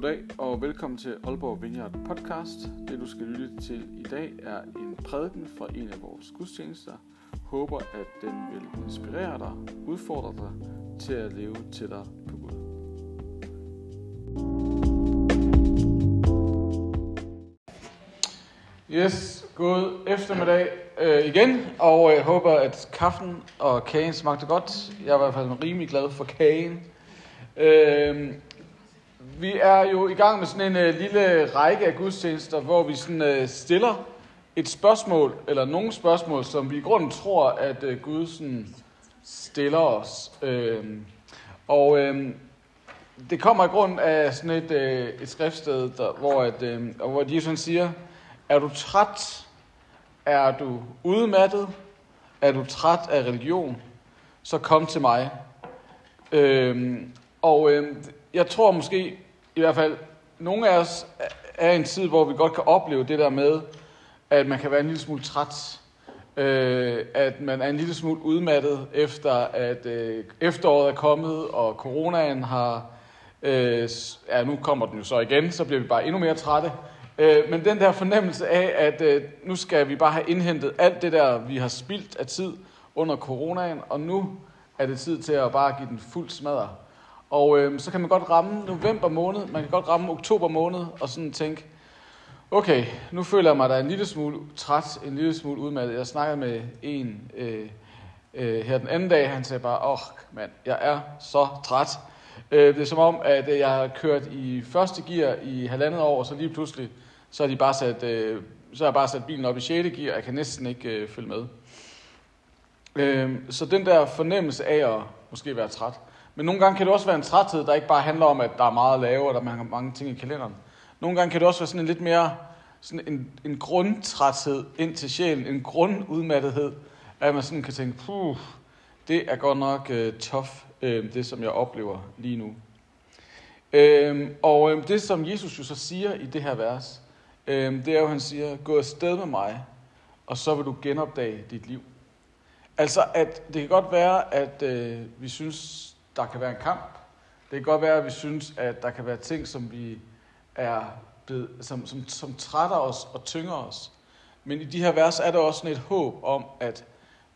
Goddag og velkommen til Aalborg Vineyard podcast. Det du skal lytte til i dag er en prædiken fra en af vores gudstjenester. Håber at den vil inspirere dig, udfordre dig til at leve tættere på Gud. Yes, god eftermiddag øh, igen, og jeg håber, at kaffen og kagen smagte godt. Jeg er i hvert fald rimelig glad for kagen. Øh, vi er jo i gang med sådan en uh, lille række af gudstjenester, hvor vi sådan, uh, stiller et spørgsmål, eller nogle spørgsmål, som vi i grunden tror, at uh, Gud sådan, stiller os. Uh, og uh, det kommer i grund af sådan et, uh, et skriftsted, der, hvor, at, uh, hvor Jesus siger, er du træt? Er du udmattet? Er du træt af religion? Så kom til mig. Uh, og øh, jeg tror måske, i hvert fald, nogle af os er i en tid, hvor vi godt kan opleve det der med, at man kan være en lille smule træt. Øh, at man er en lille smule udmattet efter, at øh, efteråret er kommet, og coronaen har... Øh, ja, nu kommer den jo så igen, så bliver vi bare endnu mere trætte. Øh, men den der fornemmelse af, at øh, nu skal vi bare have indhentet alt det der, vi har spildt af tid under coronaen, og nu er det tid til at bare give den fuld smadre. Og øh, så kan man godt ramme november måned, man kan godt ramme oktober måned, og sådan tænke, okay, nu føler jeg mig da en lille smule træt, en lille smule udmattet. Jeg snakkede med en øh, øh, her den anden dag, han sagde bare, åh oh, mand, jeg er så træt. Øh, det er som om, at øh, jeg har kørt i første gear i halvandet år, og så lige pludselig, så har de bare sat, øh, så har jeg bare sat bilen op i 6. gear, og jeg kan næsten ikke øh, følge med. Øh, så den der fornemmelse af at måske være træt, men nogle gange kan det også være en træthed, der ikke bare handler om, at der er meget at lave, og der er mange ting i kalenderen. Nogle gange kan det også være sådan en lidt mere sådan en, en grundtræthed ind til sjælen, en grundudmattethed, at man sådan kan tænke, puh, det er godt nok uh, tough, uh, det som jeg oplever lige nu. Uh, og uh, det som Jesus jo så siger i det her vers, uh, det er jo, at han siger, gå afsted med mig, og så vil du genopdage dit liv. Altså, at det kan godt være, at uh, vi synes, der kan være en kamp. Det kan godt være, at vi synes, at der kan være ting, som vi er blevet, som, som, som trætter os og tynger os. Men i de her vers er der også sådan et håb om, at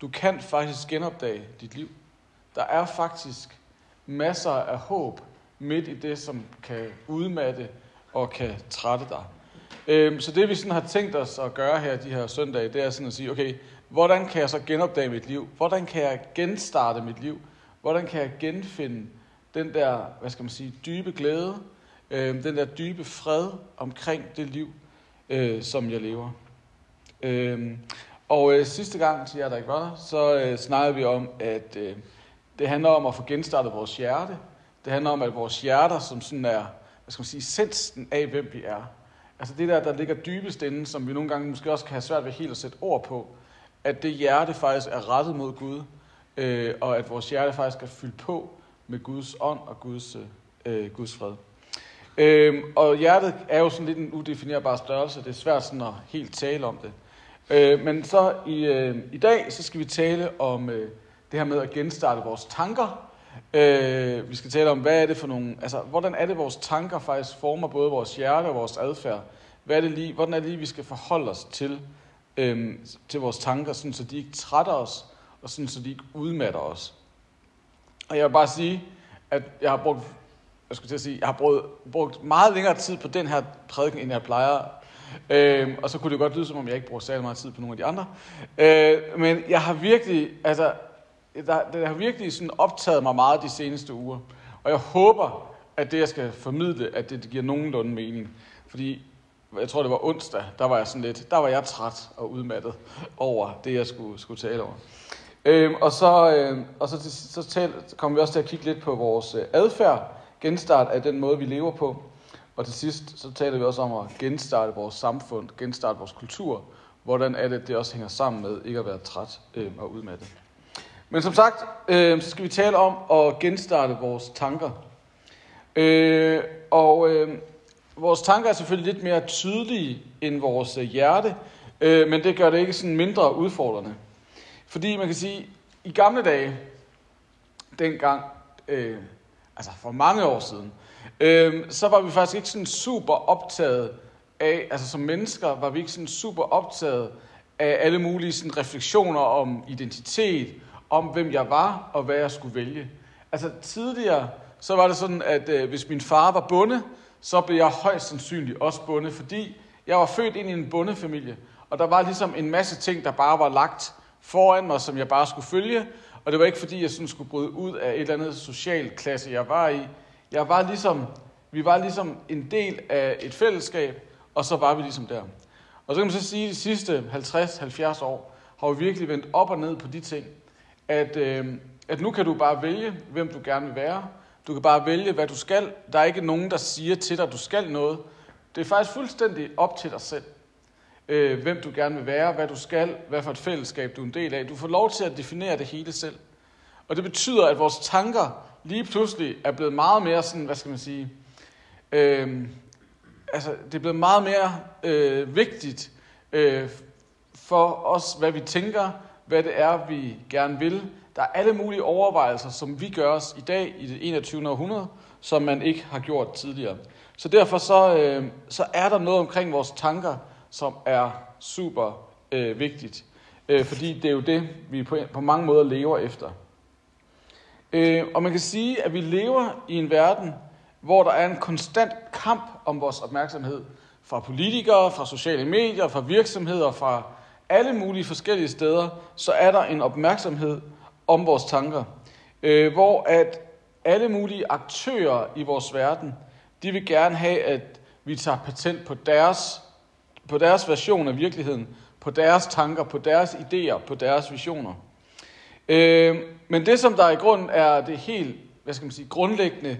du kan faktisk genopdage dit liv. Der er faktisk masser af håb midt i det, som kan udmatte og kan trætte dig. Øhm, så det vi sådan har tænkt os at gøre her de her søndage, det er sådan at sige, okay, hvordan kan jeg så genopdage mit liv? Hvordan kan jeg genstarte mit liv? Hvordan kan jeg genfinde den der, hvad skal man sige, dybe glæde, øh, den der dybe fred omkring det liv, øh, som jeg lever. Øh, og øh, sidste gang, til jer der ikke var der, så øh, snakkede vi om, at øh, det handler om at få genstartet vores hjerte. Det handler om, at vores hjerter, som sådan er, hvad skal man sige, essensen af, hvem vi er. Altså det der, der ligger dybest inde, som vi nogle gange måske også kan have svært ved helt at sætte ord på, at det hjerte faktisk er rettet mod Gud, øh, og at vores hjerte faktisk er fyldt på med Guds ånd og Guds, øh, Guds fred. Øh, og hjertet er jo sådan lidt en udefinerbar størrelse. Det er svært sådan at helt tale om det. Øh, men så i, øh, i dag, så skal vi tale om øh, det her med at genstarte vores tanker. Øh, vi skal tale om, hvad er det for nogle, altså, hvordan er det, vores tanker faktisk former både vores hjerte og vores adfærd. Hvad er det lige, hvordan er det lige, vi skal forholde os til, øh, til vores tanker, sådan, så de ikke trætter os, og sådan, så de ikke udmatter os. Og jeg vil bare sige, at jeg har brugt, jeg skulle til at sige, jeg har brugt, brugt meget længere tid på den her prædiken, end jeg plejer. Øh, og så kunne det godt lyde, som om jeg ikke bruger særlig meget tid på nogle af de andre. Øh, men jeg har virkelig, altså, der, det har virkelig sådan optaget mig meget de seneste uger. Og jeg håber, at det, jeg skal formidle, at det, det giver nogenlunde mening. Fordi jeg tror det var onsdag, der var jeg sådan lidt, der var jeg træt og udmattet over det, jeg skulle, skulle tale over. Øhm, og så, øh, og så, så, så, så kommer vi også til at kigge lidt på vores øh, adfærd, genstart af den måde, vi lever på. Og til sidst, så taler vi også om at genstarte vores samfund, genstarte vores kultur. Hvordan er det, det også hænger sammen med ikke at være træt øh, og udmattet. Men som sagt, øh, så skal vi tale om at genstarte vores tanker. Øh, og øh, vores tanker er selvfølgelig lidt mere tydelige end vores øh, hjerte, øh, men det gør det ikke sådan mindre udfordrende. Fordi man kan sige, i gamle dage, dengang, øh, altså for mange år siden, øh, så var vi faktisk ikke sådan super optaget af, altså som mennesker var vi ikke sådan super optaget af alle mulige sådan refleksioner om identitet, om hvem jeg var og hvad jeg skulle vælge. Altså tidligere, så var det sådan, at øh, hvis min far var bonde, så blev jeg højst sandsynligt også bonde, fordi jeg var født ind i en bondefamilie, og der var ligesom en masse ting, der bare var lagt foran mig, som jeg bare skulle følge, og det var ikke fordi, jeg sådan skulle bryde ud af et eller andet social klasse, jeg var i. Jeg var ligesom, vi var ligesom en del af et fællesskab, og så var vi ligesom der. Og så kan man så sige, at de sidste 50-70 år har vi virkelig vendt op og ned på de ting, at, øh, at nu kan du bare vælge, hvem du gerne vil være. Du kan bare vælge, hvad du skal. Der er ikke nogen, der siger til dig, at du skal noget. Det er faktisk fuldstændig op til dig selv. Øh, hvem du gerne vil være, hvad du skal, hvad for et fællesskab du er en del af. Du får lov til at definere det hele selv. Og det betyder, at vores tanker lige pludselig er blevet meget mere sådan, hvad skal man sige, øh, altså det er blevet meget mere øh, vigtigt øh, for os, hvad vi tænker, hvad det er, vi gerne vil. Der er alle mulige overvejelser, som vi gør os i dag i det 21. århundrede, som man ikke har gjort tidligere. Så derfor så, øh, så er der noget omkring vores tanker, som er super øh, vigtigt. Øh, fordi det er jo det, vi på, på mange måder lever efter. Øh, og man kan sige, at vi lever i en verden, hvor der er en konstant kamp om vores opmærksomhed fra politikere, fra sociale medier, fra virksomheder, fra alle mulige forskellige steder, så er der en opmærksomhed om vores tanker, øh, hvor at alle mulige aktører i vores verden, de vil gerne have, at vi tager patent på deres, på deres version af virkeligheden, på deres tanker, på deres idéer, på deres visioner. Øh, men det, som der i grund er det helt, hvad skal man sige, grundlæggende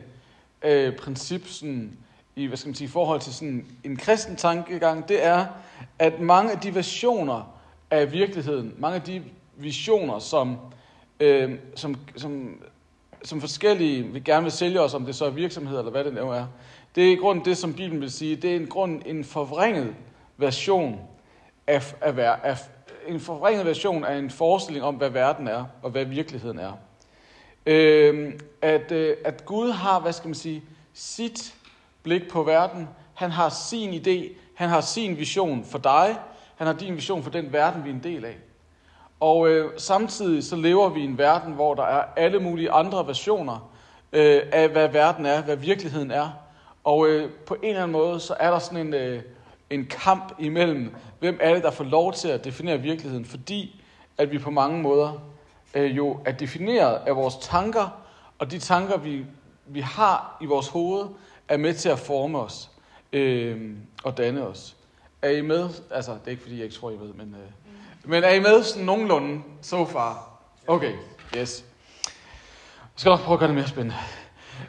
øh, princip sådan, i, hvad skal man sige, forhold til sådan en kristen tankegang, det er, at mange af de versioner af virkeligheden, mange af de visioner, som, øh, som, som, som forskellige vi gerne vil sælge os, om det så er virksomheder eller hvad det nu er, det er i grunden det, som Bibelen vil sige, det er en grund en forvrænget version af, af, af, en forringet version af en forestilling om, hvad verden er, og hvad virkeligheden er. Øh, at, øh, at Gud har, hvad skal man sige, sit blik på verden. Han har sin idé, han har sin vision for dig, han har din vision for den verden, vi er en del af. Og øh, samtidig så lever vi i en verden, hvor der er alle mulige andre versioner øh, af, hvad verden er, hvad virkeligheden er. Og øh, på en eller anden måde, så er der sådan en, øh, en kamp imellem, hvem er det, der får lov til at definere virkeligheden, fordi at vi på mange måder øh, jo er defineret af vores tanker, og de tanker, vi, vi har i vores hoved, er med til at forme os øh, og danne os. Er I med? Altså, det er ikke fordi, jeg ikke tror, I ved, men, øh, men er I med sådan nogenlunde so far? Okay, yes. Jeg skal nok prøve at gøre det mere spændende.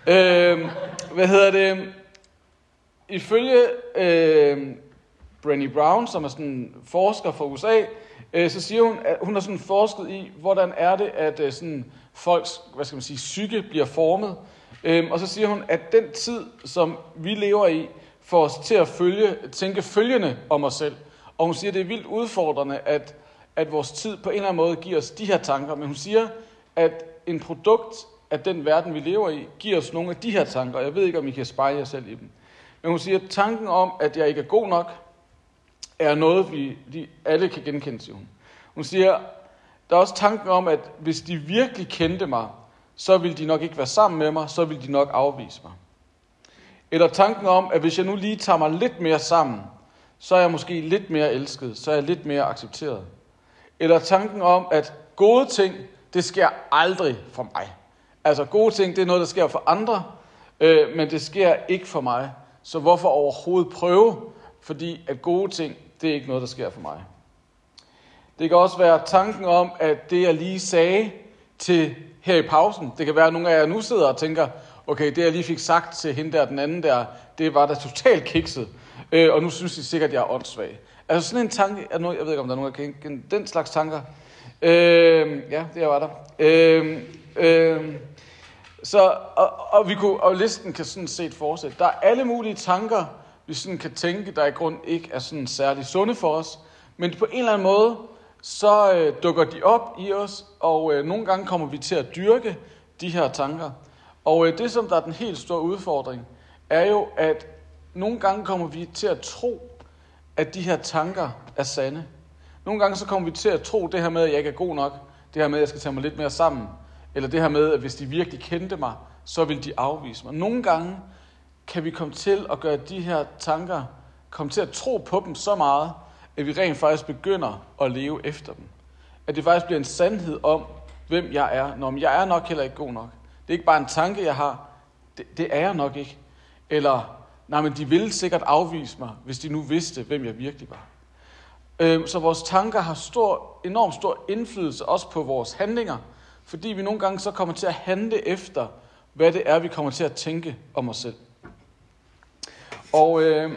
Øh, hvad hedder det? Ifølge øh, Brené Brown, som er sådan en forsker fra USA, øh, så siger hun, at hun har sådan forsket i, hvordan er det, at øh, sådan folks, hvad skal man sige, psyke bliver formet. Øh, og så siger hun, at den tid, som vi lever i, får os til at følge, tænke følgende om os selv. Og hun siger, at det er vildt udfordrende, at, at vores tid på en eller anden måde giver os de her tanker. Men hun siger, at en produkt af den verden, vi lever i, giver os nogle af de her tanker. Jeg ved ikke, om I kan spejle jer selv i dem. Men hun siger, at tanken om, at jeg ikke er god nok, er noget, vi de alle kan genkende, siger hun. Hun siger, der er også tanken om, at hvis de virkelig kendte mig, så ville de nok ikke være sammen med mig, så ville de nok afvise mig. Eller tanken om, at hvis jeg nu lige tager mig lidt mere sammen, så er jeg måske lidt mere elsket, så er jeg lidt mere accepteret. Eller tanken om, at gode ting, det sker aldrig for mig. Altså gode ting, det er noget, der sker for andre, øh, men det sker ikke for mig. Så hvorfor overhovedet prøve? Fordi at gode ting, det er ikke noget, der sker for mig. Det kan også være tanken om, at det jeg lige sagde til her i pausen, det kan være, at nogle af jer nu sidder og tænker, okay, det jeg lige fik sagt til hende der, den anden der, det var da totalt kikset, øh, og nu synes de sikkert, at jeg er åndssvag. Altså sådan en tanke, er nu, jeg ved ikke, om der er nogen, der kan den slags tanker. Øh, ja, det var der. Øh, øh, så, og, og, vi kunne, og listen kan sådan set fortsætte. Der er alle mulige tanker, vi sådan kan tænke, der i grund ikke er sådan særlig sunde for os, men på en eller anden måde, så øh, dukker de op i os, og øh, nogle gange kommer vi til at dyrke de her tanker. Og øh, det, som der er den helt store udfordring, er jo, at nogle gange kommer vi til at tro, at de her tanker er sande. Nogle gange så kommer vi til at tro det her med, at jeg ikke er god nok, det her med, at jeg skal tage mig lidt mere sammen, eller det her med, at hvis de virkelig kendte mig, så vil de afvise mig. Nogle gange kan vi komme til at gøre de her tanker, komme til at tro på dem så meget, at vi rent faktisk begynder at leve efter dem. At det faktisk bliver en sandhed om, hvem jeg er. Når jeg er nok heller ikke god nok. Det er ikke bare en tanke, jeg har. Det, det er jeg nok ikke. Eller, nej, men de ville sikkert afvise mig, hvis de nu vidste, hvem jeg virkelig var. Øhm, så vores tanker har stor, enormt stor indflydelse også på vores handlinger, fordi vi nogle gange så kommer til at handle efter, hvad det er, vi kommer til at tænke om os selv. Og øh,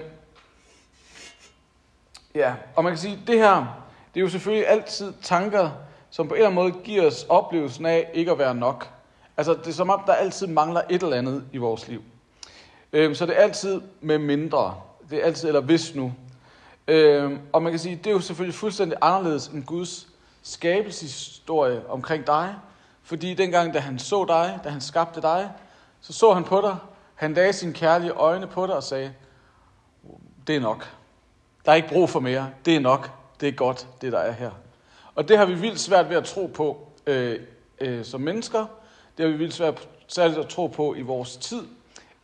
ja, og man kan sige, det her, det er jo selvfølgelig altid tanker, som på en eller anden måde giver os oplevelsen af ikke at være nok. Altså, det er som om, der altid mangler et eller andet i vores liv. Øh, så det er altid med mindre. Det er altid, eller hvis nu. Øh, og man kan sige, det er jo selvfølgelig fuldstændig anderledes end Guds skabelseshistorie omkring dig. Fordi dengang, da han så dig, da han skabte dig, så så han på dig, han lagde sine kærlige øjne på dig og sagde, det er nok. Der er ikke brug for mere. Det er nok. Det er godt, det der er her. Og det har vi vildt svært ved at tro på øh, øh, som mennesker. Det har vi vildt svært særligt at tro på i vores tid,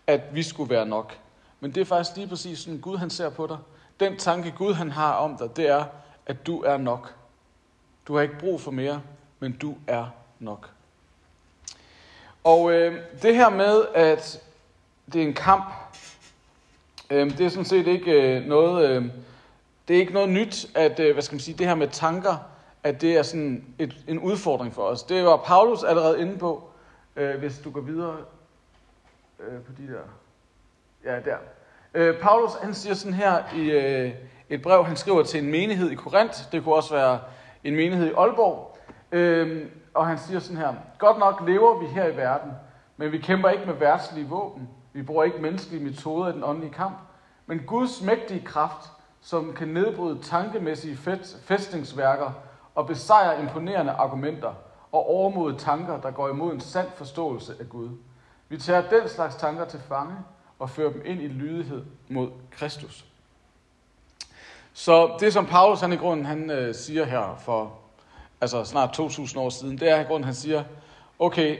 at vi skulle være nok. Men det er faktisk lige præcis sådan, Gud han ser på dig. Den tanke, Gud han har om dig, det er, at du er nok. Du har ikke brug for mere, men du er nok. Og øh, det her med, at det er en kamp, øh, det er sådan set ikke øh, noget, øh, det er ikke noget nyt, at øh, hvad skal man sige, det her med tanker, at det er sådan et, en udfordring for os. Det var Paulus allerede inde på, øh, hvis du går videre øh, på de der, ja der. Øh, Paulus han siger sådan her i øh, et brev, han skriver til en menighed i Korinth, det kunne også være en menighed i Aalborg, øh, og han siger sådan her, godt nok lever vi her i verden, men vi kæmper ikke med værtslige våben. Vi bruger ikke menneskelige metoder i den åndelige kamp. Men Guds mægtige kraft, som kan nedbryde tankemæssige fæstningsværker og besejre imponerende argumenter og overmode tanker, der går imod en sand forståelse af Gud. Vi tager den slags tanker til fange og fører dem ind i lydighed mod Kristus. Så det, som Paulus han i grunden han, øh, siger her for altså snart 2000 år siden, det er i grunden, han siger, okay,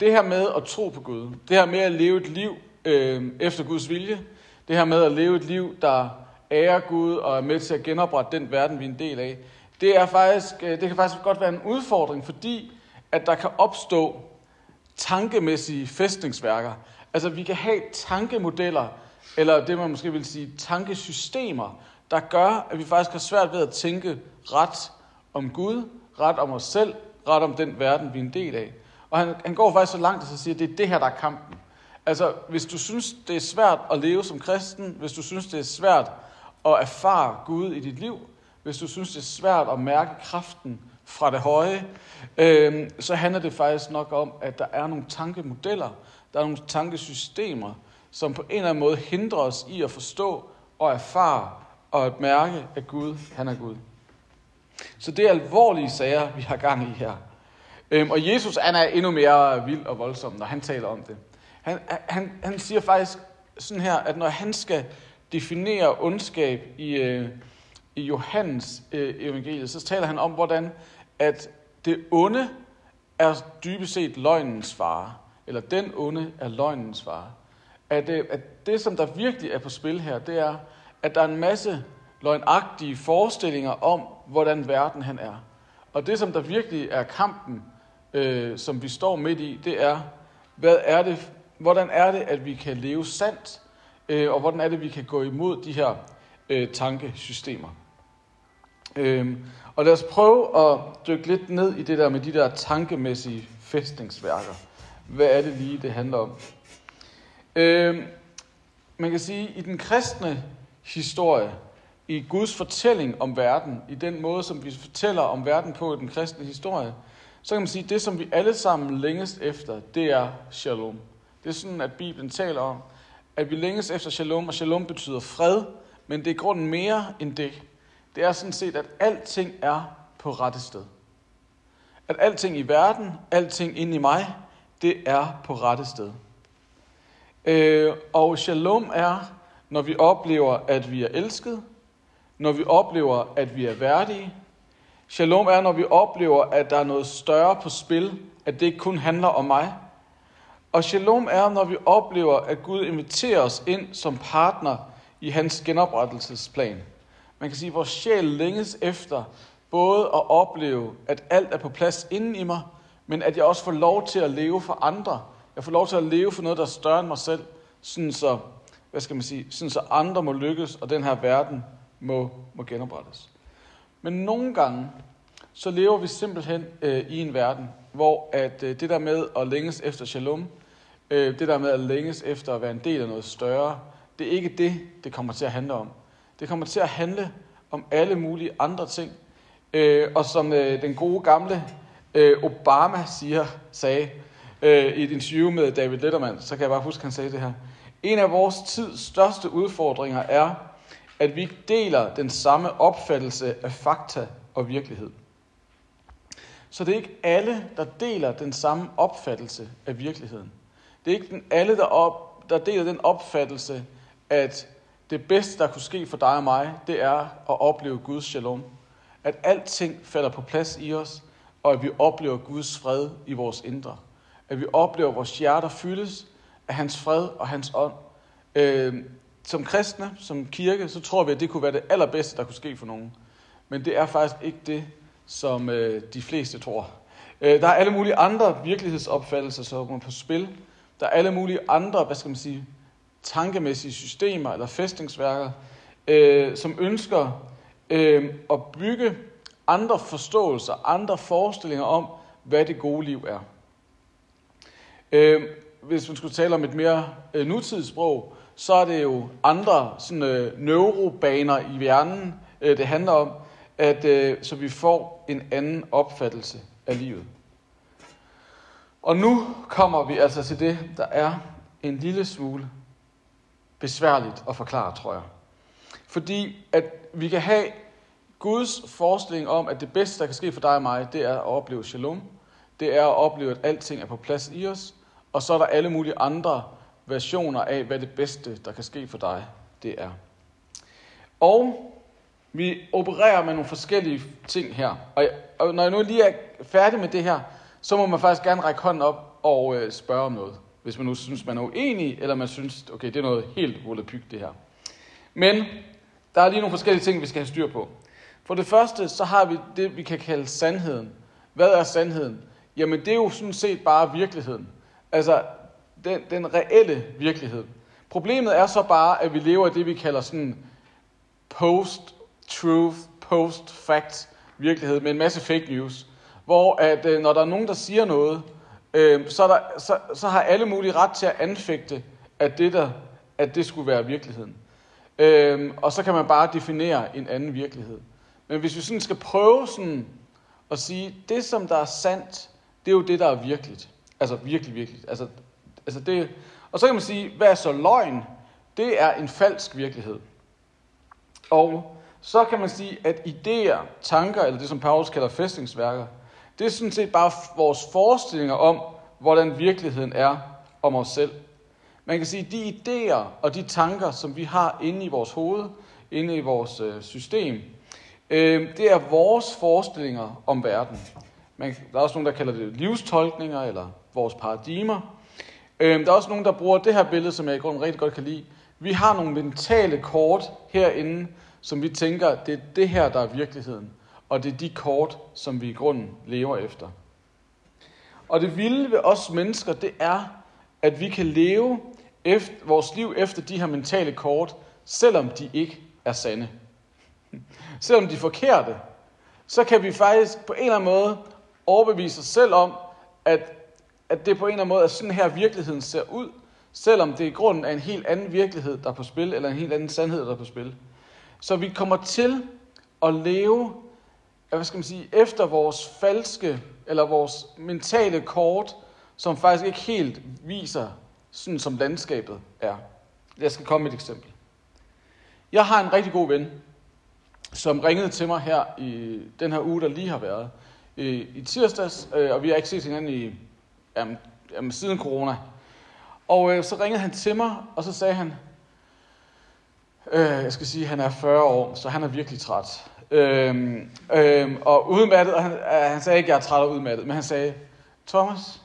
det her med at tro på Gud, det her med at leve et liv øh, efter Guds vilje, det her med at leve et liv, der ærer Gud og er med til at genoprette den verden, vi er en del af, det, er faktisk, øh, det kan faktisk godt være en udfordring, fordi at der kan opstå tankemæssige fæstningsværker. Altså vi kan have tankemodeller, eller det man måske vil sige tankesystemer, der gør, at vi faktisk har svært ved at tænke ret om Gud, ret om os selv, ret om den verden, vi er en del af. Og han, han går faktisk så langt, at han siger, at det er det her, der er kampen. Altså, hvis du synes, det er svært at leve som kristen, hvis du synes, det er svært at erfare Gud i dit liv, hvis du synes, det er svært at mærke kraften fra det høje, øh, så handler det faktisk nok om, at der er nogle tankemodeller, der er nogle tankesystemer, som på en eller anden måde hindrer os i at forstå og erfare og at mærke, at Gud, han er Gud. Så det er alvorlige sager, vi har gang i her. Øhm, og Jesus han er endnu mere vild og voldsom, når han taler om det. Han, han, han siger faktisk sådan her, at når han skal definere ondskab i, øh, i Johannes øh, evangeliet, så taler han om, hvordan at det onde er dybest set løgnens far, Eller den onde er løgnens far. At, øh, at det, som der virkelig er på spil her, det er, at der er en masse løgnagtige forestillinger om, hvordan verden han er. Og det, som der virkelig er kampen, øh, som vi står midt i, det er, hvad er det, hvordan er det, at vi kan leve sandt, øh, og hvordan er det, vi kan gå imod de her øh, tankesystemer. Øh, og lad os prøve at dykke lidt ned i det der med de der tankemæssige fæstningsværker. Hvad er det lige, det handler om? Øh, man kan sige, at i den kristne historie, i Guds fortælling om verden, i den måde, som vi fortæller om verden på i den kristne historie, så kan man sige, at det, som vi alle sammen længes efter, det er shalom. Det er sådan, at Bibelen taler om, at vi længes efter shalom, og shalom betyder fred, men det er grunden mere end det. Det er sådan set, at alting er på rette sted. At alting i verden, alting inde i mig, det er på rette sted. Øh, og shalom er, når vi oplever, at vi er elsket, når vi oplever, at vi er værdige. Shalom er, når vi oplever, at der er noget større på spil, at det ikke kun handler om mig. Og shalom er, når vi oplever, at Gud inviterer os ind som partner i hans genoprettelsesplan. Man kan sige, at vores sjæl længes efter både at opleve, at alt er på plads inden i mig, men at jeg også får lov til at leve for andre. Jeg får lov til at leve for noget, der er større end mig selv, sådan så, hvad skal man sige, sådan så andre må lykkes, og den her verden må, må genoprettes. Men nogle gange, så lever vi simpelthen øh, i en verden, hvor at øh, det der med at længes efter shalom, øh, det der med at længes efter at være en del af noget større, det er ikke det, det kommer til at handle om. Det kommer til at handle om alle mulige andre ting. Øh, og som øh, den gode gamle øh, Obama siger, sagde øh, i et interview med David Letterman, så kan jeg bare huske, at han sagde det her. En af vores tids største udfordringer er, at vi deler den samme opfattelse af fakta og virkelighed. Så det er ikke alle, der deler den samme opfattelse af virkeligheden. Det er ikke den, alle, der, op, der deler den opfattelse, at det bedste, der kunne ske for dig og mig, det er at opleve Guds shalom. At alting falder på plads i os, og at vi oplever Guds fred i vores indre. At vi oplever, at vores hjerter fyldes af hans fred og hans ånd. Øh, som kristne, som kirke, så tror vi, at det kunne være det allerbedste, der kunne ske for nogen. Men det er faktisk ikke det, som øh, de fleste tror. Øh, der er alle mulige andre virkelighedsopfattelser, som er på spil. Der er alle mulige andre, hvad skal man sige, tankemæssige systemer eller fæstningsværker, øh, som ønsker øh, at bygge andre forståelser, andre forestillinger om, hvad det gode liv er. Øh, hvis man skulle tale om et mere øh, nutidssprog, så er det jo andre sådan, øh, neurobaner i hjernen, øh, det handler om, at øh, så vi får en anden opfattelse af livet. Og nu kommer vi altså til det, der er en lille smule besværligt at forklare, tror jeg. Fordi at vi kan have Guds forestilling om, at det bedste, der kan ske for dig og mig, det er at opleve shalom. Det er at opleve, at alting er på plads i os. Og så er der alle mulige andre versioner af, hvad det bedste, der kan ske for dig, det er. Og vi opererer med nogle forskellige ting her. Og, jeg, og når jeg nu lige er færdig med det her, så må man faktisk gerne række hånden op og øh, spørge om noget. Hvis man nu synes, man er uenig, eller man synes, okay, det er noget helt volapyk det her. Men der er lige nogle forskellige ting, vi skal have styr på. For det første, så har vi det, vi kan kalde sandheden. Hvad er sandheden? Jamen, det er jo sådan set bare virkeligheden. Altså, den, den reelle virkelighed. Problemet er så bare, at vi lever i det, vi kalder sådan post-truth, post-fact virkelighed med en masse fake news. Hvor at øh, når der er nogen, der siger noget, øh, så, der, så, så har alle mulige ret til at anfægte, at det, der, at det skulle være virkeligheden. Øh, og så kan man bare definere en anden virkelighed. Men hvis vi sådan skal prøve sådan at sige, det som der er sandt, det er jo det, der er virkeligt. Altså virkelig, virkelig. Altså, altså det, og så kan man sige, hvad er så løgn? Det er en falsk virkelighed. Og så kan man sige, at idéer, tanker, eller det som Paulus kalder fæstningsværker, det er sådan set bare vores forestillinger om, hvordan virkeligheden er om os selv. Man kan sige, at de idéer og de tanker, som vi har inde i vores hoved, inde i vores øh, system, øh, det er vores forestillinger om verden. Man, der er også nogen, der kalder det livstolkninger eller vores paradigmer. Øh, der er også nogen, der bruger det her billede, som jeg i grunden rigtig godt kan lide. Vi har nogle mentale kort herinde, som vi tænker, det er det her, der er virkeligheden. Og det er de kort, som vi i grunden lever efter. Og det vilde ved os mennesker, det er, at vi kan leve efter, vores liv efter de her mentale kort, selvom de ikke er sande. Selvom de er forkerte, så kan vi faktisk på en eller anden måde overbevise os selv om, at, at det på en eller anden måde er sådan her virkeligheden ser ud, selvom det i grunden er en helt anden virkelighed, der er på spil, eller en helt anden sandhed, der er på spil. Så vi kommer til at leve hvad skal man sige, efter vores falske, eller vores mentale kort, som faktisk ikke helt viser, sådan som landskabet er. Jeg skal komme med et eksempel. Jeg har en rigtig god ven, som ringede til mig her i den her uge, der lige har været. I, i tirsdags, øh, og vi har ikke set hinanden i, jamen, jamen, siden corona. Og øh, så ringede han til mig, og så sagde han, øh, jeg skal sige, han er 40 år, så han er virkelig træt. Øhm, øhm, og udmattet, og han, øh, han sagde ikke, jeg er træt og udmattet, men han sagde, Thomas,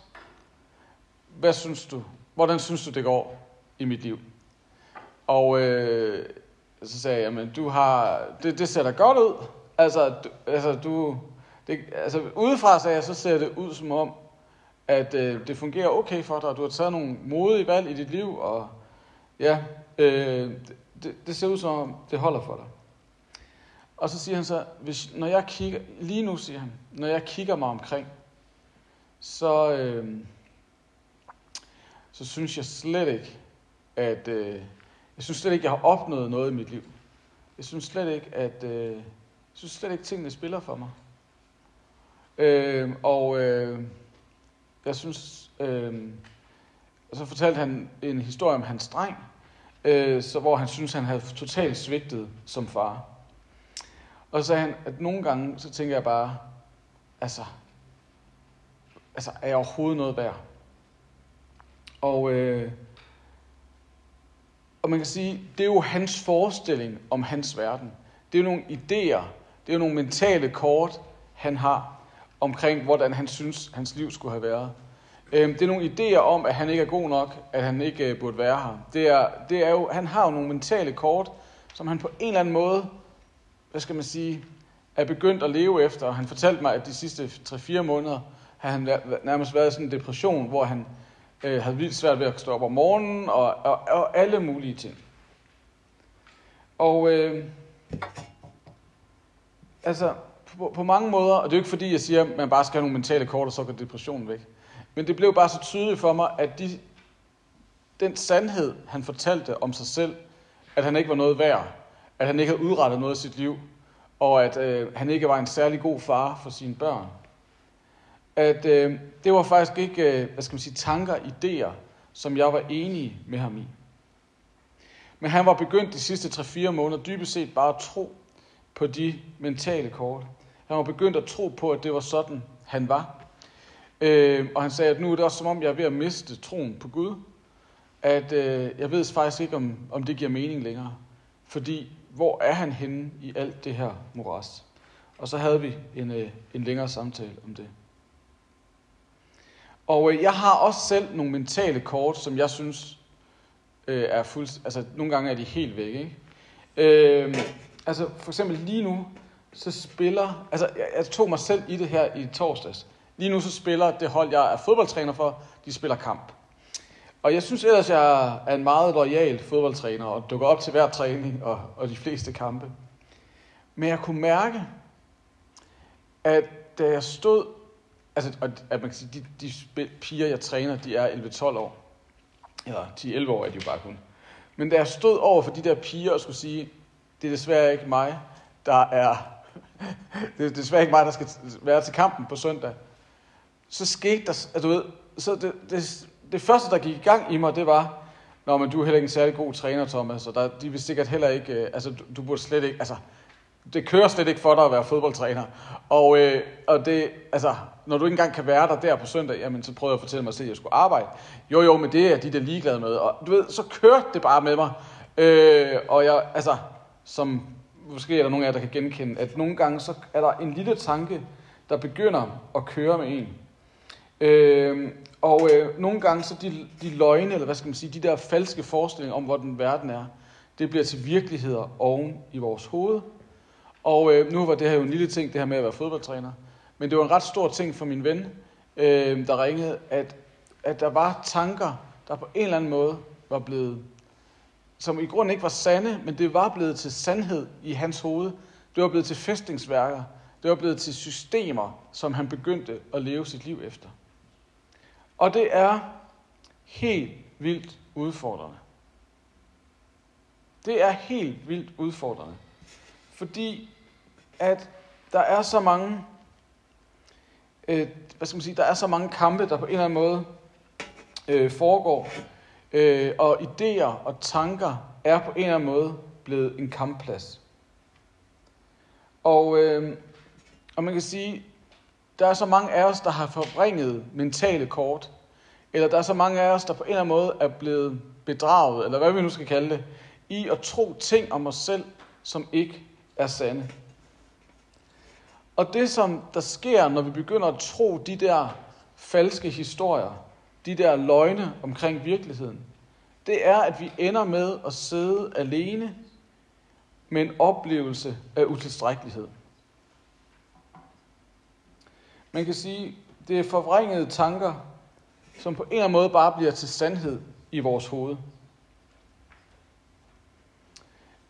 hvad synes du? Hvordan synes du, det går i mit liv? Og øh, så sagde jeg, jamen, du har, det, det ser da godt ud. Altså, du, altså, du, det, altså udefra sagde jeg, så ser det ud som om, at øh, det fungerer okay for dig, og du har taget nogle modige valg i dit liv, og ja, øh, det, det ser ud som om, det holder for dig. Og så siger han så, hvis, når jeg kigger, lige nu siger han, når jeg kigger mig omkring, så, øh, så synes jeg slet ikke, at øh, jeg synes slet ikke, jeg har opnået noget i mit liv. Jeg synes slet ikke, at øh, jeg synes slet ikke, tingene spiller for mig. Øh, og øh, jeg synes, øh, og så fortalte han en historie om hans dreng, øh, så, hvor han synes, han havde totalt svigtet som far. Og så sagde han, at nogle gange, så tænker jeg bare, altså, altså er jeg overhovedet noget værd? Og, øh, og man kan sige, det er jo hans forestilling om hans verden. Det er jo nogle idéer, det er jo nogle mentale kort, han har omkring, hvordan han synes, hans liv skulle have været. Øhm, det er nogle idéer om, at han ikke er god nok, at han ikke øh, burde være her. Det er, det er jo, han har jo nogle mentale kort, som han på en eller anden måde, hvad skal man sige, er begyndt at leve efter. Han fortalte mig, at de sidste 3-4 måneder har han nærmest været i sådan en depression, hvor han øh, havde vildt svært ved at stå op om morgenen, og, og, og alle mulige ting. Og øh, altså, på, på mange måder, og det er jo ikke fordi, jeg siger, at man bare skal have nogle mentale kort, og så går depressionen væk. Men det blev bare så tydeligt for mig, at de, den sandhed, han fortalte om sig selv, at han ikke var noget værd, at han ikke havde udrettet noget i sit liv, og at øh, han ikke var en særlig god far for sine børn. At øh, det var faktisk ikke, øh, hvad skal man sige, tanker, idéer, som jeg var enig med ham i. Men han var begyndt de sidste 3-4 måneder dybest set bare at tro på de mentale kort. Han var begyndt at tro på, at det var sådan, han var. Øh, og han sagde, at nu er det også som om, jeg er ved at miste troen på Gud. At øh, jeg ved faktisk ikke, om, om det giver mening længere. Fordi, hvor er han henne i alt det her moras? Og så havde vi en, øh, en længere samtale om det. Og øh, jeg har også selv nogle mentale kort, som jeg synes øh, er fuldt... Altså, nogle gange er de helt væk, ikke? Øh, altså, for eksempel lige nu, så spiller... Altså, jeg, jeg tog mig selv i det her i torsdags. Lige nu så spiller det hold, jeg er fodboldtræner for, de spiller kamp. Og jeg synes ellers, jeg er en meget lojal fodboldtræner, og dukker op til hver træning og, og de fleste kampe. Men jeg kunne mærke, at da jeg stod, altså at man kan sige, de, de piger, jeg træner, de er 11-12 år. Eller 10-11 år er de jo bare kun. Men da jeg stod over for de der piger og skulle sige, det er desværre ikke mig, der er, det er desværre ikke mig, der skal være til kampen på søndag, så skete der, altså, du ved, så det, det, det første, der gik i gang i mig, det var, Nå, men du er heller ikke en særlig god træner, Thomas, og der, de vil sikkert heller ikke, øh, altså du, du burde slet ikke, altså det kører slet ikke for dig at være fodboldtræner. Og, øh, og det, altså, når du ikke engang kan være der der på søndag, jamen så prøvede jeg at fortælle mig selv, at jeg skulle arbejde. Jo, jo, men det er de der ligeglade med. Og du ved, så kørte det bare med mig. Øh, og jeg, altså, som måske er der nogen af jer, der kan genkende, at nogle gange så er der en lille tanke, der begynder at køre med en. Øh, og øh, nogle gange så de, de løgne, eller hvad skal man sige, de der falske forestillinger om, hvordan verden er, det bliver til virkeligheder oven i vores hoved. Og øh, nu var det her jo en lille ting, det her med at være fodboldtræner. Men det var en ret stor ting for min ven, øh, der ringede, at, at der var tanker, der på en eller anden måde var blevet, som i grunden ikke var sande, men det var blevet til sandhed i hans hoved. Det var blevet til fæstningsværker. Det var blevet til systemer, som han begyndte at leve sit liv efter. Og det er helt vildt udfordrende. Det er helt vildt udfordrende. Fordi at der er så mange, øh, hvad skal man sige, der er så mange kampe, der på en eller anden måde øh, foregår. Øh, og idéer og tanker er på en eller anden måde blevet en kampplads. Og, øh, og man kan sige, der er så mange af os, der har forbringet mentale kort eller der er så mange af os, der på en eller anden måde er blevet bedraget, eller hvad vi nu skal kalde det, i at tro ting om os selv, som ikke er sande. Og det, som der sker, når vi begynder at tro de der falske historier, de der løgne omkring virkeligheden, det er, at vi ender med at sidde alene med en oplevelse af utilstrækkelighed. Man kan sige, det er forvrængede tanker, som på en eller anden måde bare bliver til sandhed i vores hoved.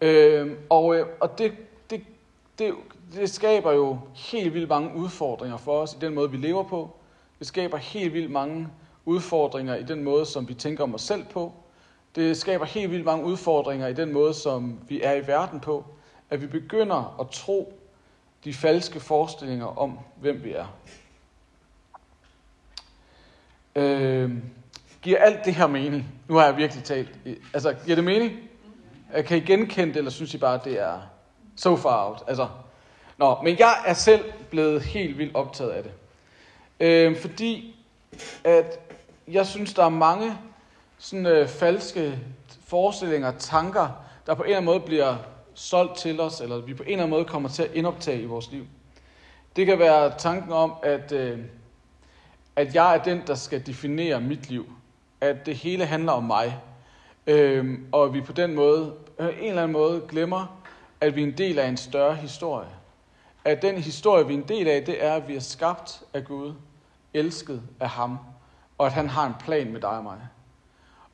Øh, og øh, og det, det, det, det skaber jo helt vildt mange udfordringer for os i den måde, vi lever på. Det skaber helt vildt mange udfordringer i den måde, som vi tænker om os selv på. Det skaber helt vildt mange udfordringer i den måde, som vi er i verden på. At vi begynder at tro de falske forestillinger om, hvem vi er. Øh, giver alt det her mening? Nu har jeg virkelig talt. Altså, giver det mening? Øh, kan I genkende det, eller synes I bare, at det er so far out? Altså, nå, men jeg er selv blevet helt vildt optaget af det. Øh, fordi at jeg synes, der er mange sådan øh, falske forestillinger, tanker, der på en eller anden måde bliver solgt til os, eller vi på en eller anden måde kommer til at indoptage i vores liv. Det kan være tanken om, at, øh, at jeg er den, der skal definere mit liv. At det hele handler om mig. Øh, og vi på den måde, på en eller anden måde, glemmer, at vi er en del af en større historie. At den historie, vi er en del af, det er, at vi er skabt af Gud, elsket af ham, og at han har en plan med dig og mig.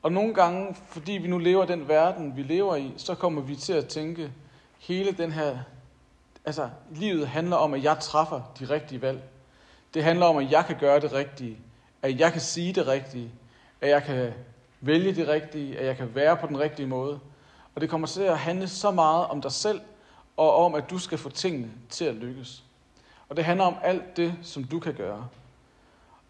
Og nogle gange, fordi vi nu lever den verden, vi lever i, så kommer vi til at tænke, hele den her, altså livet handler om, at jeg træffer de rigtige valg. Det handler om, at jeg kan gøre det rigtige, at jeg kan sige det rigtige, at jeg kan vælge det rigtige, at jeg kan være på den rigtige måde. Og det kommer til at handle så meget om dig selv, og om, at du skal få tingene til at lykkes. Og det handler om alt det, som du kan gøre.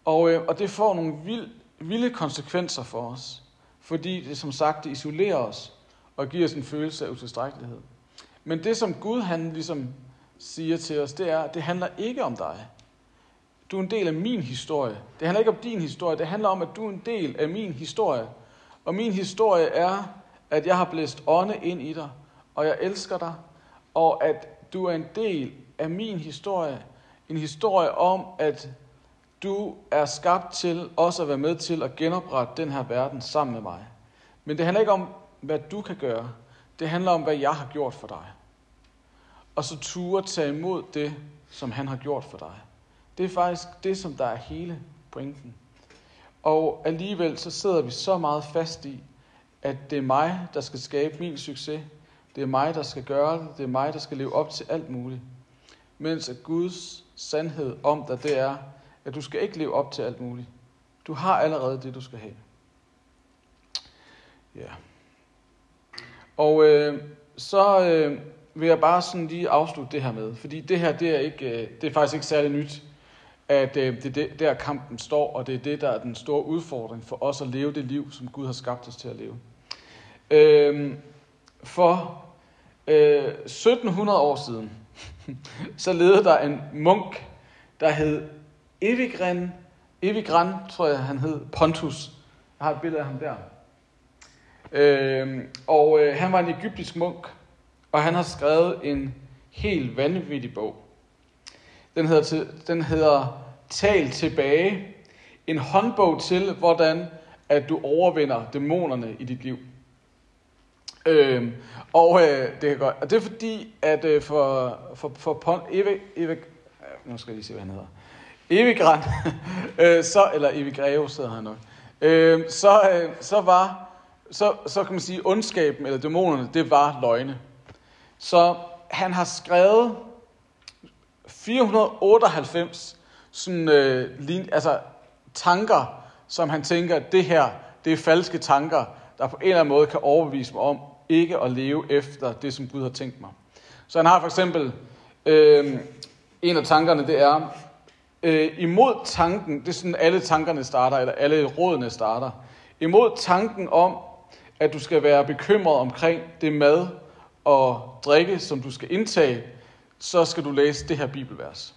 Og, øh, og det får nogle vild, vilde konsekvenser for os, fordi det som sagt det isolerer os og giver os en følelse af utilstrækkelighed. Men det som Gud han ligesom siger til os, det er, at det handler ikke om dig. Du er en del af min historie. Det handler ikke om din historie, det handler om, at du er en del af min historie. Og min historie er, at jeg har blæst ånde ind i dig, og jeg elsker dig, og at du er en del af min historie. En historie om, at du er skabt til også at være med til at genoprette den her verden sammen med mig. Men det handler ikke om, hvad du kan gøre. Det handler om, hvad jeg har gjort for dig. Og så ture tage imod det, som han har gjort for dig. Det er faktisk det, som der er hele pointen. Og alligevel så sidder vi så meget fast i, at det er mig, der skal skabe min succes. Det er mig, der skal gøre det. Det er mig, der skal leve op til alt muligt. Mens at Guds sandhed om dig, det er, at du skal ikke leve op til alt muligt. Du har allerede det, du skal have. Ja. Og øh, så øh, vil jeg bare sådan lige afslutte det her med, fordi det her, det er, ikke, øh, det er faktisk ikke særlig nyt, at øh, det er der kampen står, og det er det, der er den store udfordring for os at leve det liv, som Gud har skabt os til at leve. Øh, for øh, 1700 år siden, så levede der en munk, der hed Evigren, Evigran, tror jeg han hed, Pontus. Jeg har et billede af ham der. Øh, og øh, han var en egyptisk munk, og han har skrevet en helt vanvittig bog. Den hedder, til, den hedder Tal tilbage. En håndbog til, hvordan at du overvinder dæmonerne i dit liv. Øhm, og øh, det er godt. Og det er fordi, at øh, for, for, for Pon, Eve, Eve, nu skal jeg lige se, hvad han hedder. Evigran, øh, så, eller Evigreo sidder han nok, øh, så, øh, så var, så, så kan man sige, ondskaben eller dæmonerne, det var løgne. Så han har skrevet 498 sådan, øh, lin, altså, tanker, som han tænker, det her, det er falske tanker, der på en eller anden måde kan overbevise mig om ikke at leve efter det, som Gud har tænkt mig. Så han har for eksempel, øh, en af tankerne, det er, øh, imod tanken, det er sådan alle tankerne starter, eller alle rådene starter, imod tanken om, at du skal være bekymret omkring det mad og drikke, som du skal indtage, så skal du læse det her bibelvers.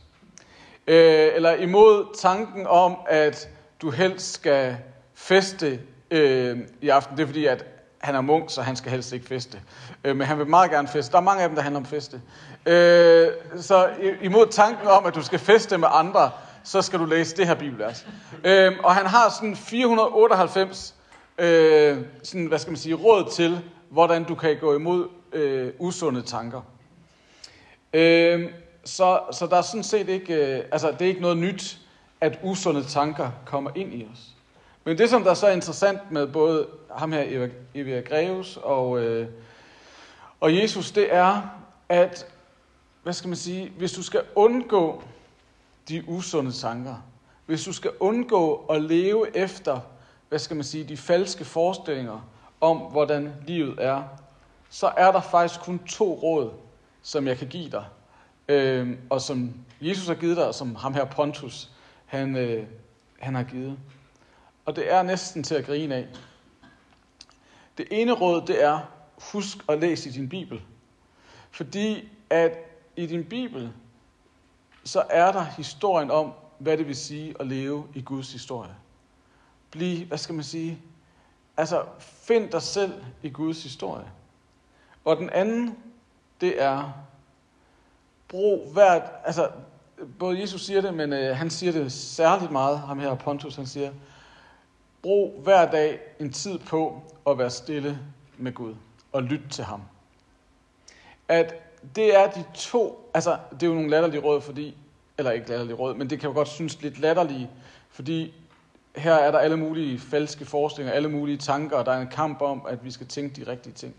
Øh, eller imod tanken om, at du helst skal feste øh, i aften. Det er fordi, at han er munk, så han skal helst ikke feste. Øh, men han vil meget gerne feste. Der er mange af dem, der handler om feste. Øh, så imod tanken om, at du skal feste med andre, så skal du læse det her bibelvers. Øh, og han har sådan 498 øh, sådan, hvad skal man sige, råd til, hvordan du kan gå imod øh, usunde tanker. Øh, så, så der er sådan set ikke, øh, altså det er ikke noget nyt, at usunde tanker kommer ind i os. Men det, som der er så interessant med både ham her, Evia Greves og, øh, og Jesus, det er, at, hvad skal man sige, hvis du skal undgå de usunde tanker, hvis du skal undgå at leve efter, hvad skal man sige, de falske forestillinger om, hvordan livet er, så er der faktisk kun to råd, som jeg kan give dig, øh, og som Jesus har givet dig, og som ham her Pontus, han, øh, han har givet. Og det er næsten til at grine af. Det ene råd, det er, husk at læse i din Bibel. Fordi at i din Bibel, så er der historien om, hvad det vil sige at leve i Guds historie. Bliv, hvad skal man sige, altså find dig selv i Guds historie. Og den anden, det er, brug hvert, altså både Jesus siger det, men øh, han siger det særligt meget, ham her Pontus, han siger, brug hver dag en tid på at være stille med Gud og lytte til ham. At det er de to, altså det er jo nogle latterlige råd, fordi, eller ikke latterlige råd, men det kan jo godt synes lidt latterlige, fordi her er der alle mulige falske forestillinger, alle mulige tanker, og der er en kamp om, at vi skal tænke de rigtige ting.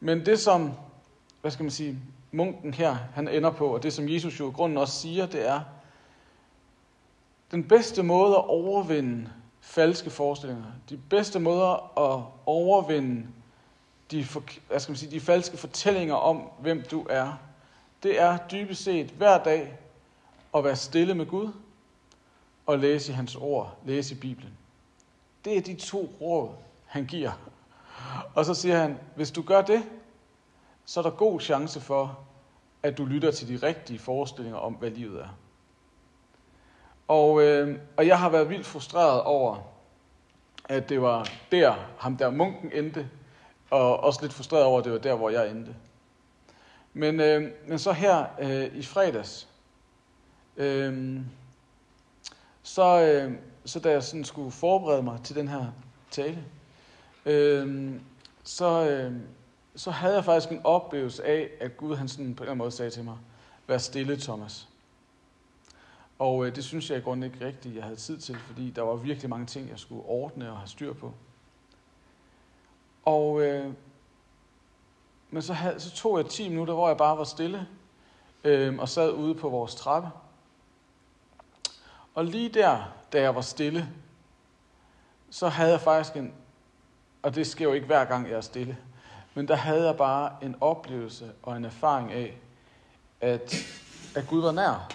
Men det som, hvad skal man sige, munken her, han ender på, og det som Jesus jo i grunden også siger, det er, den bedste måde at overvinde falske forestillinger, de bedste måder at overvinde de, hvad skal man sige, de falske fortællinger om, hvem du er, det er dybest set hver dag at være stille med Gud og læse i hans ord, læse i Bibelen. Det er de to råd, han giver. Og så siger han, hvis du gør det, så er der god chance for, at du lytter til de rigtige forestillinger om, hvad livet er. Og, øh, og jeg har været vildt frustreret over, at det var der, ham der munken endte, og også lidt frustreret over, at det var der, hvor jeg endte. Men, øh, men så her øh, i fredags, øh, så, øh, så da jeg sådan skulle forberede mig til den her tale, øh, så, øh, så havde jeg faktisk en oplevelse af, at Gud han sådan på en eller anden måde sagde til mig, vær stille, Thomas. Og øh, det synes jeg i grunden ikke rigtigt, jeg havde tid til, fordi der var virkelig mange ting, jeg skulle ordne og have styr på. Og, øh, men så, havde, så tog jeg 10 minutter, hvor jeg bare var stille øh, og sad ude på vores trappe. Og lige der, da jeg var stille, så havde jeg faktisk en, og det sker jo ikke hver gang, jeg er stille, men der havde jeg bare en oplevelse og en erfaring af, at, at Gud var nær.